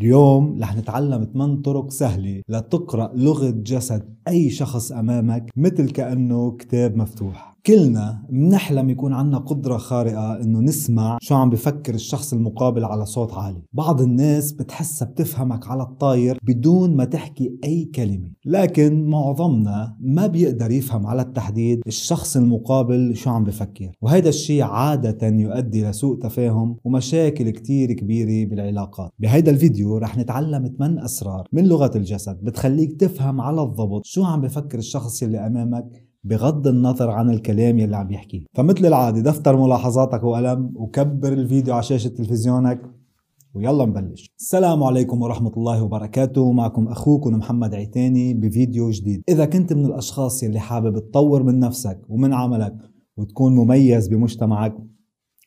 اليوم رح نتعلم 8 طرق سهلة لتقرأ لغة جسد أي شخص أمامك مثل كأنه كتاب مفتوح. كلنا بنحلم يكون عنا قدرة خارقة إنه نسمع شو عم بفكر الشخص المقابل على صوت عالي. بعض الناس بتحسها بتفهمك على الطاير بدون ما تحكي أي كلمة. لكن معظمنا ما بيقدر يفهم على التحديد الشخص المقابل شو عم بفكر. وهذا الشيء عادة يؤدي لسوء تفاهم ومشاكل كتير كبيرة بالعلاقات. بهيدا الفيديو رح نتعلم 8 أسرار من لغة الجسد بتخليك تفهم على الضبط شو عم بفكر الشخص اللي أمامك بغض النظر عن الكلام يلي عم يحكيه فمثل العادة دفتر ملاحظاتك وقلم وكبر الفيديو على شاشة تلفزيونك ويلا نبلش. السلام عليكم ورحمة الله وبركاته. معكم أخوكم محمد عيتاني بفيديو جديد. إذا كنت من الأشخاص يلي حابب تطور من نفسك ومن عملك وتكون مميز بمجتمعك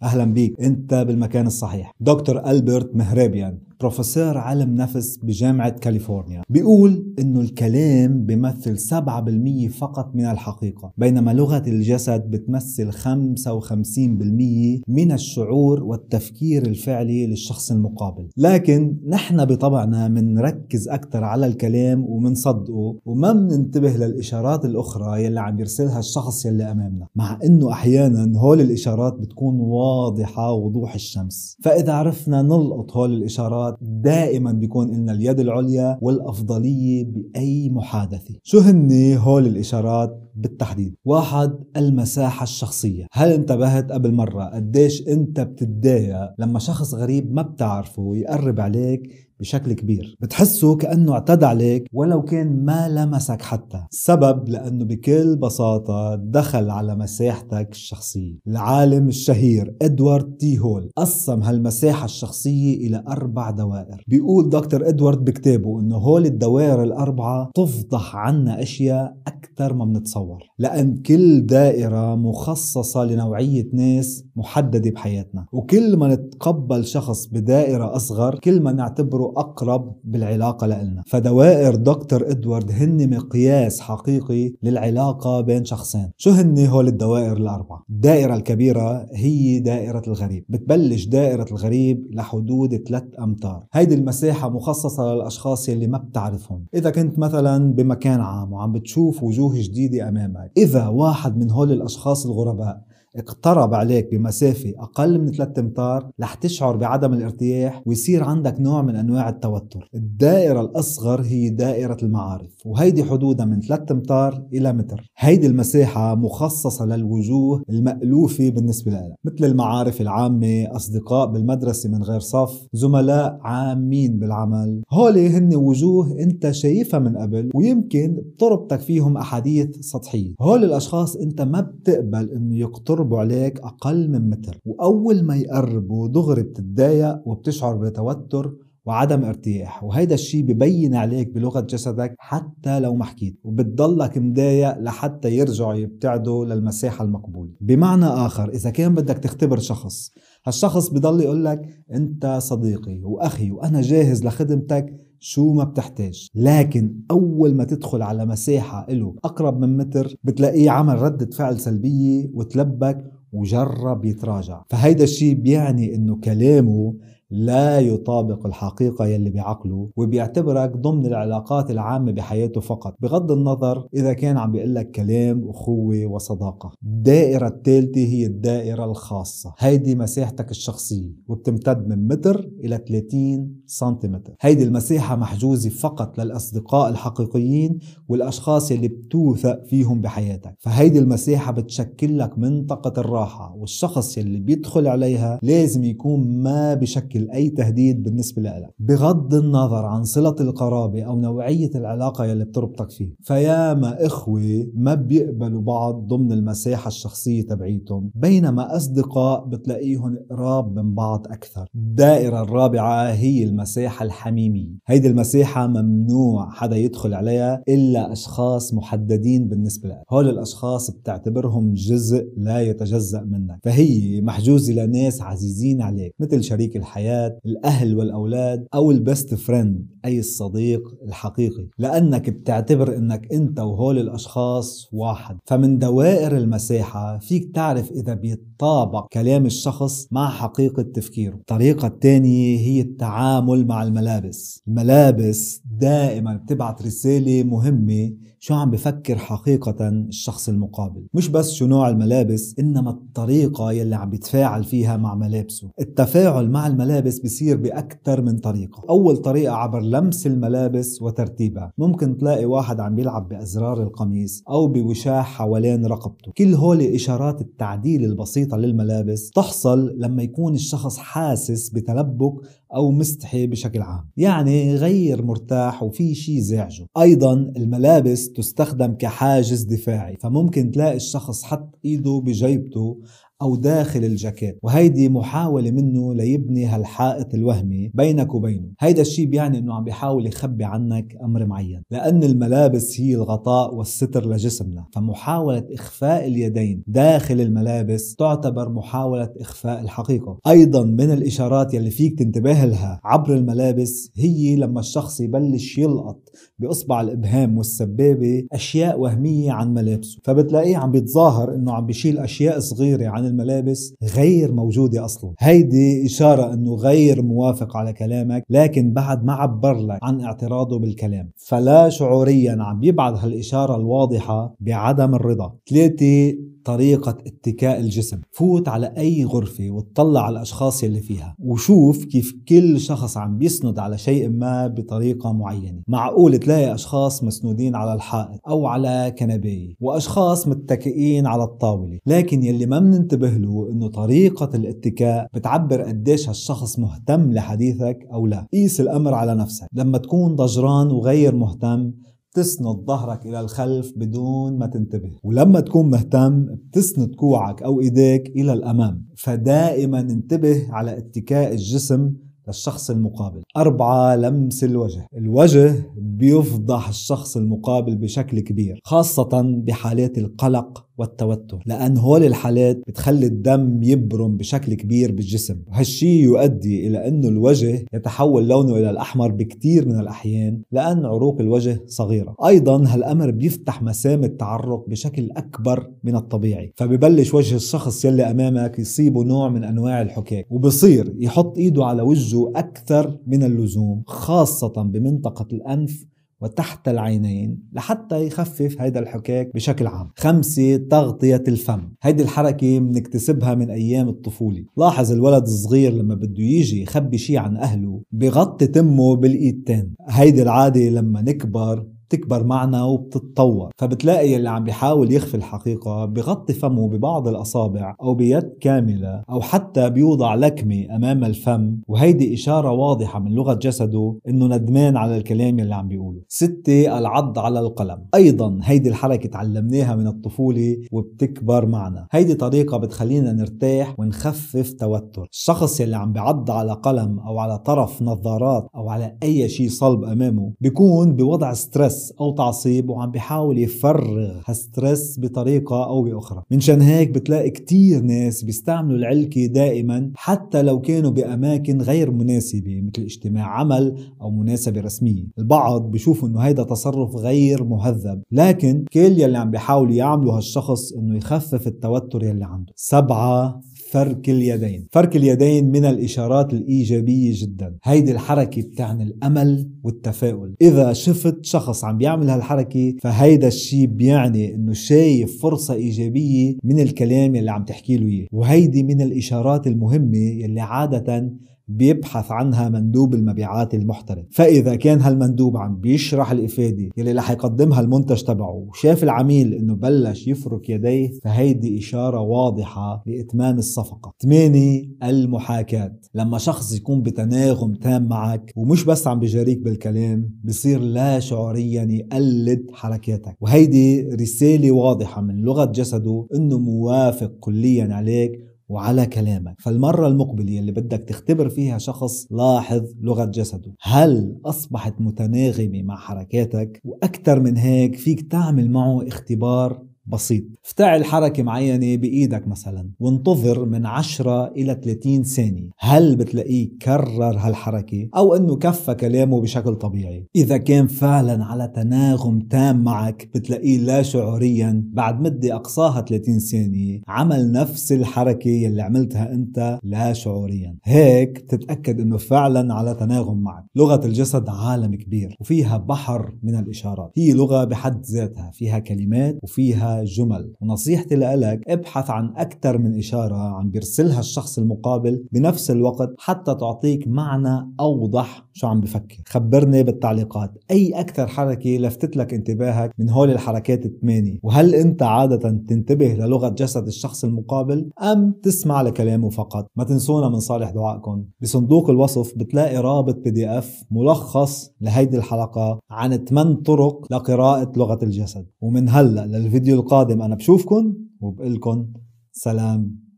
أهلا بيك. أنت بالمكان الصحيح. دكتور ألبرت مهرابيان بروفيسور علم نفس بجامعة كاليفورنيا. بيقول إنه الكلام بيمثل 7% فقط من الحقيقة بينما لغة الجسد بتمثل 55% من الشعور والتفكير الفعلي للشخص المقابل. لكن نحن بطبعنا منركز أكثر على الكلام ومنصدقه وما مننتبه للإشارات الأخرى يلي عم يرسلها الشخص يلي أمامنا مع إنه أحيانا هول الإشارات بتكون واضحة وضوح الشمس. فإذا عرفنا نلقط هول الإشارات العلاقات دائما بيكون لنا اليد العليا والأفضلية بأي محادثة. شو هن هول الإشارات بالتحديد؟ واحد المساحة الشخصية. هل انتبهت قبل مرة قديش أنت بتتضايق لما شخص غريب ما بتعرفه يقرب عليك بشكل كبير. بتحسه كأنه اعتدى عليك ولو كان ما لمسك حتى. السبب لأنه بكل بساطة دخل على مساحتك الشخصية. العالم الشهير إدوارد تي هول قسم هالمساحة الشخصية إلى أربع دوائر. بيقول دكتور إدوارد بكتابه إنه هول الدوائر الأربعة تفضح عنا أشياء أكثر ما بنتصور. لأن كل دائرة مخصصة لنوعية ناس محددة بحياتنا. وكل ما نتقبل شخص بدائرة أصغر كل ما نعتبره أقرب بالعلاقة لإلنا. فدوائر دكتور إدوارد هن مقياس حقيقي للعلاقة بين شخصين. شو هن هول الدوائر الأربعة؟ الدائرة الكبيرة هي دائرة الغريب. بتبلش دائرة الغريب لحدود 3 أمتار. هيدي المساحة مخصصة للأشخاص يلي ما بتعرفهم. إذا كنت مثلا بمكان عام وعم بتشوف وجوه جديدة أمامك إذا واحد من هول الأشخاص الغرباء اقترب عليك بمسافة أقل من 3 أمتار رح تشعر بعدم الارتياح ويصير عندك نوع من أنواع التوتر. الدائرة الأصغر هي دائرة المعارف وهيدي حدودها من 3 أمتار إلى متر. هيدي المساحة مخصصة للوجوه المألوفة بالنسبة لك مثل المعارف العامة أصدقاء بالمدرسة من غير صف زملاء عامين بالعمل. هولي هن وجوه أنت شايفها من قبل ويمكن بتربطك فيهم أحاديث سطحية. هول الأشخاص أنت ما بتقبل أنه يقترب يقربوا عليك أقل من متر. وأول ما يقربوا دغري بتتضايق وبتشعر بتوتر وعدم ارتياح. وهيدا الشيء ببين عليك بلغة جسدك حتى لو ما حكيت. وبتضلك مضايق لحتى يرجعوا يبتعدوا للمساحة المقبولة. بمعنى آخر إذا كان بدك تختبر شخص هالشخص بضل يقول لك أنت صديقي وأخي وأنا جاهز لخدمتك شو ما بتحتاج. لكن أول ما تدخل على مساحة له أقرب من متر بتلاقيه عمل ردة فعل سلبية وتلبك وجرب يتراجع. فهيدا الشيء بيعني إنه كلامه لا يطابق الحقيقة يلي بعقله وبيعتبرك ضمن العلاقات العامة بحياته فقط. بغض النظر إذا كان عم بيقول لك كلام أخوة وصداقة الدائرة الثالثة هي الدائرة الخاصة. هيدي مساحتك الشخصية وبتمتد من متر إلى 30 سنتيمتر. هيدي المساحة محجوزة فقط للأصدقاء الحقيقيين والأشخاص يلي بتوثق فيهم بحياتك. فهيدي المساحة بتشكل لك منطقة الراحة والشخص يلي بيدخل عليها لازم يكون ما بشكل يشكل أي تهديد بالنسبة لك بغض النظر عن صلة القرابة أو نوعية العلاقة يلي بتربطك فيه. فياما إخوة ما بيقبلوا بعض ضمن المساحة الشخصية تبعيتهم بينما أصدقاء بتلاقيهم قراب من بعض أكثر. الدائرة الرابعة هي المساحة الحميمية. هيدي المساحة ممنوع حدا يدخل عليها إلا أشخاص محددين بالنسبة لك. هول الأشخاص بتعتبرهم جزء لا يتجزأ منك. فهي محجوزة لناس عزيزين عليك مثل شريك الحياة الحياة الأهل والأولاد أو البست فريند أي الصديق الحقيقي. لأنك بتعتبر أنك أنت وهول الأشخاص واحد. فمن دوائر المساحة فيك تعرف إذا بيتطابق كلام الشخص مع حقيقة تفكيره. الطريقة الثانية هي التعامل مع الملابس. الملابس دائما بتبعت رسالة مهمة شو عم بفكر حقيقة الشخص المقابل. مش بس شو نوع الملابس إنما الطريقة يلي عم بيتفاعل فيها مع ملابسه. التفاعل مع الملابس بيصير بأكثر من طريقة. أول طريقة عبر لمس الملابس وترتيبها. ممكن تلاقي واحد عم بيلعب بأزرار القميص أو بوشاح حوالين رقبته. كل هول إشارات التعديل البسيطة للملابس تحصل لما يكون الشخص حاسس بتلبك أو مستحي بشكل عام. يعني غير مرتاح وفي شي زعجه. أيضا الملابس تستخدم كحاجز دفاعي فممكن تلاقي الشخص حط إيده بجيبته أو داخل الجاكيت. وهيدي محاولة منه ليبني هالحائط الوهمي بينك وبينه. هيدا الشيء بيعني أنه عم بيحاول يخبي عنك أمر معين. لأن الملابس هي الغطاء والستر لجسمنا. فمحاولة إخفاء اليدين داخل الملابس تعتبر محاولة إخفاء الحقيقة. أيضا من الإشارات يلي فيك تنتبه لها عبر الملابس هي لما الشخص يبلش يلقط بإصبع الإبهام والسبابة أشياء وهمية عن ملابسه. فبتلاقيه عم بيتظاهر أنه عم بيشيل أشياء صغيرة عن الملابس غير موجودة أصلا. هيدي إشارة أنه غير موافق على كلامك لكن بعد ما عبر لك عن اعتراضه بالكلام. فلا شعوريا عم يبعد هالإشارة الواضحة بعدم الرضا. ثلاثة طريقة اتكاء الجسم. فوت على أي غرفة وتطلع على الأشخاص يلي فيها. وشوف كيف كل شخص عم بيسند على شيء ما بطريقة معينة. معقول تلاقي أشخاص مسنودين على الحائط أو على كنباية وأشخاص متكئين على الطاولة. لكن يلي ما مننتبه له أنه طريقة الاتكاء بتعبر قديش هالشخص مهتم لحديثك أو لا. قيس الأمر على نفسك. لما تكون ضجران وغير مهتم بتسند ظهرك إلى الخلف بدون ما تنتبه. ولما تكون مهتم بتسند كوعك أو إيديك إلى الأمام. فدائما انتبه على اتكاء الجسم للشخص المقابل. أربعة لمس الوجه. الوجه بيفضح الشخص المقابل بشكل كبير خاصة بحالات القلق والتوتر لأن هول الحالات بتخلي الدم يبرم بشكل كبير بالجسم. وهالشي يؤدي إلى أنه الوجه يتحول لونه إلى الأحمر بكثير من الأحيان لأن عروق الوجه صغيرة. أيضا هالأمر بيفتح مسام التعرق بشكل أكبر من الطبيعي فببلش وجه الشخص يلي أمامك يصيبه نوع من أنواع الحكاك وبصير يحط إيده على وجهه أكثر من اللزوم خاصة بمنطقة الأنف وتحت العينين لحتى يخفف هيدا الحكاك بشكل عام. خمسة تغطية الفم. هيدي الحركة بنكتسبها من أيام الطفولة. لاحظ الولد الصغير لما بده يجي يخبي شي عن أهله بغطي تمه بالإيدتين هيدي العادة لما نكبر بتكبر معنا وبتتطور. فبتلاقي اللي عم بيحاول يخفي الحقيقة بغطي فمه ببعض الأصابع أو بيد كاملة أو حتى بيوضع لكمة أمام الفم. وهيدي إشارة واضحة من لغة جسده إنه ندمان على الكلام اللي عم بيقوله. ستة العض على القلم. أيضا هيدي الحركة تعلمناها من الطفولة وبتكبر معنا. هيدي طريقة بتخلينا نرتاح ونخفف توتر. الشخص اللي عم بيعض على قلم أو على طرف نظارات أو على أي شيء صلب أمامه بيكون بوضع stress أو تعصيب وعم بيحاول يفرغ هال stress بطريقة أو بأخرى. منشان هيك بتلاقي كتير ناس بيستعملوا العلكة دائما حتى لو كانوا بأماكن غير مناسبة مثل اجتماع عمل أو مناسبة رسمية. البعض بيشوفوا إنه هيدا تصرف غير مهذب لكن كل يلي عم بيحاول يعمله هالشخص إنه يخفف التوتر يلي عنده. سبعة فرك اليدين. فرك اليدين من الإشارات الإيجابية جدا. هيدي الحركة بتعني الأمل والتفاؤل. إذا شفت شخص عم بيعمل هالحركة فهيدا الشيء بيعني إنه شايف فرصة إيجابية من الكلام اللي عم تحكي له إياه. وهيدي من الإشارات المهمة اللي عادة بيبحث عنها مندوب المبيعات المحترف. فإذا كان هالمندوب عم بيشرح الإفادة يلي رح يقدمها المنتج تبعه وشاف العميل إنه بلش يفرك يديه فهيدي إشارة واضحة لإتمام الصفقة. 8 المحاكاة. لما شخص يكون بتناغم تام معك ومش بس عم بجاريك بالكلام بصير لا شعوريا يقلد حركاتك. وهيدي رسالة واضحة من لغة جسده إنه موافق كليا عليك وعلى كلامك. فالمرة المقبلة اللي بدك تختبر فيها شخص لاحظ لغة جسده. هل أصبحت متناغمة مع حركاتك؟ وأكثر من هيك فيك تعمل معه اختبار؟ بسيط. افتعل حركة معينة بإيدك مثلا وانتظر من 10 إلى 30 ثانية. هل بتلاقيه كرر هالحركة؟ أو أنه كفى كلامه بشكل طبيعي. إذا كان فعلا على تناغم تام معك بتلاقيه لا شعوريا. بعد مدة أقصاها 30 ثانية عمل نفس الحركة يلي عملتها أنت لا شعوريا. هيك تتأكد أنه فعلا على تناغم معك. لغة الجسد عالم كبير وفيها بحر من الإشارات. هي لغة بحد ذاتها فيها كلمات وفيها جمل. ونصيحتي لك ابحث عن أكثر من إشارة عم بيرسلها الشخص المقابل بنفس الوقت حتى تعطيك معنى أوضح شو عم بفكر. خبرني بالتعليقات. أي أكثر حركة لفتت لك انتباهك من هول الحركات الثمانية؟ وهل أنت عادة تنتبه للغة جسد الشخص المقابل أم تسمع لكلامه فقط؟ ما تنسونا من صالح دعائكم. بصندوق الوصف بتلاقي رابط بي دي اف ملخص لهيدي الحلقة عن 8 طرق لقراءة لغة الجسد. ومن هلأ للفيديو القادم. أنا بشوفكن وبقلكن سلام.